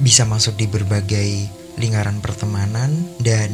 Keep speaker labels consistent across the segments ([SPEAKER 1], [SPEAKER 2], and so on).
[SPEAKER 1] bisa masuk di berbagai lingkaran pertemanan dan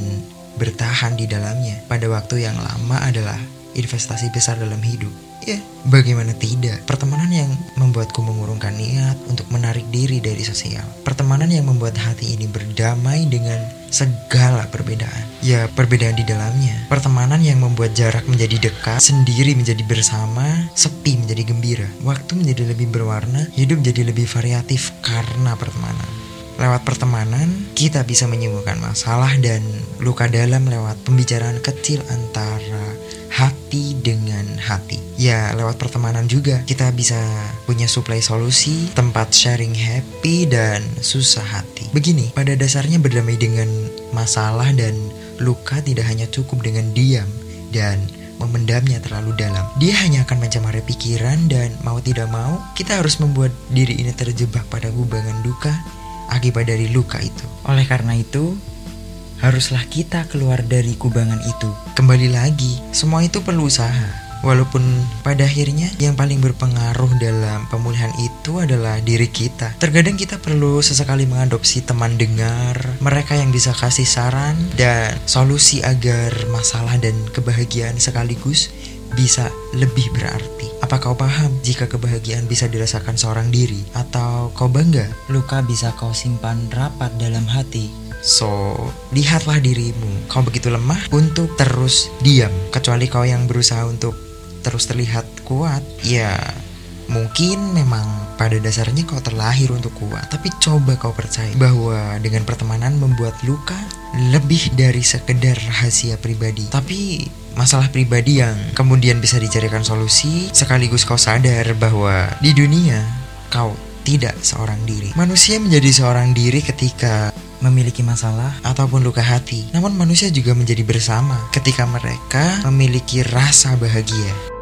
[SPEAKER 1] bertahan di dalamnya pada waktu yang lama adalah investasi besar dalam hidup. Ya, bagaimana tidak? Pertemanan yang membuatku mengurungkan niat untuk menarik diri dari sosial. Pertemanan yang membuat hati ini berdamai dengan segala perbedaan. Ya, perbedaan di dalamnya. Pertemanan yang membuat jarak menjadi dekat, sendiri menjadi bersama, sepi menjadi gembira. Waktu menjadi lebih berwarna, hidup jadi lebih variatif karena pertemanan. Lewat pertemanan, kita bisa menyembuhkan masalah dan luka dalam lewat pembicaraan kecil antara hati dengan hati. Ya, lewat pertemanan juga kita bisa punya supply solusi, tempat sharing happy dan susah hati. Begini, pada dasarnya berdamai dengan masalah dan luka tidak hanya cukup dengan diam dan memendamnya terlalu dalam. Dia hanya akan mencemari pikiran dan mau tidak mau kita harus membuat diri ini terjebak pada gubangan duka akibat dari luka itu. Oleh karena itu, haruslah kita keluar dari kubangan itu. Kembali lagi, semua itu perlu usaha. Walaupun pada akhirnya yang paling berpengaruh dalam pemulihan itu adalah diri kita. Terkadang kita perlu sesekali mengadopsi teman dengar, mereka yang bisa kasih saran dan solusi agar masalah dan kebahagiaan sekaligus bisa lebih berarti. Apa kau paham jika kebahagiaan bisa dirasakan seorang diri? Atau kau bangga luka bisa kau simpan rapat dalam hati? So, lihatlah dirimu. Kau begitu lemah untuk terus diam. Kecuali kau yang berusaha untuk terus terlihat kuat, ya mungkin memang pada dasarnya kau terlahir untuk kuat. Tapi coba kau percaya bahwa dengan pertemanan membuat luka lebih dari sekedar rahasia pribadi. Tapi masalah pribadi yang kemudian bisa dicarikan solusi sekaligus kau sadar bahwa di dunia kau tidak seorang diri. Manusia menjadi seorang diri ketika memiliki masalah ataupun luka hati. Namun manusia juga menjadi bersama ketika mereka memiliki rasa bahagia.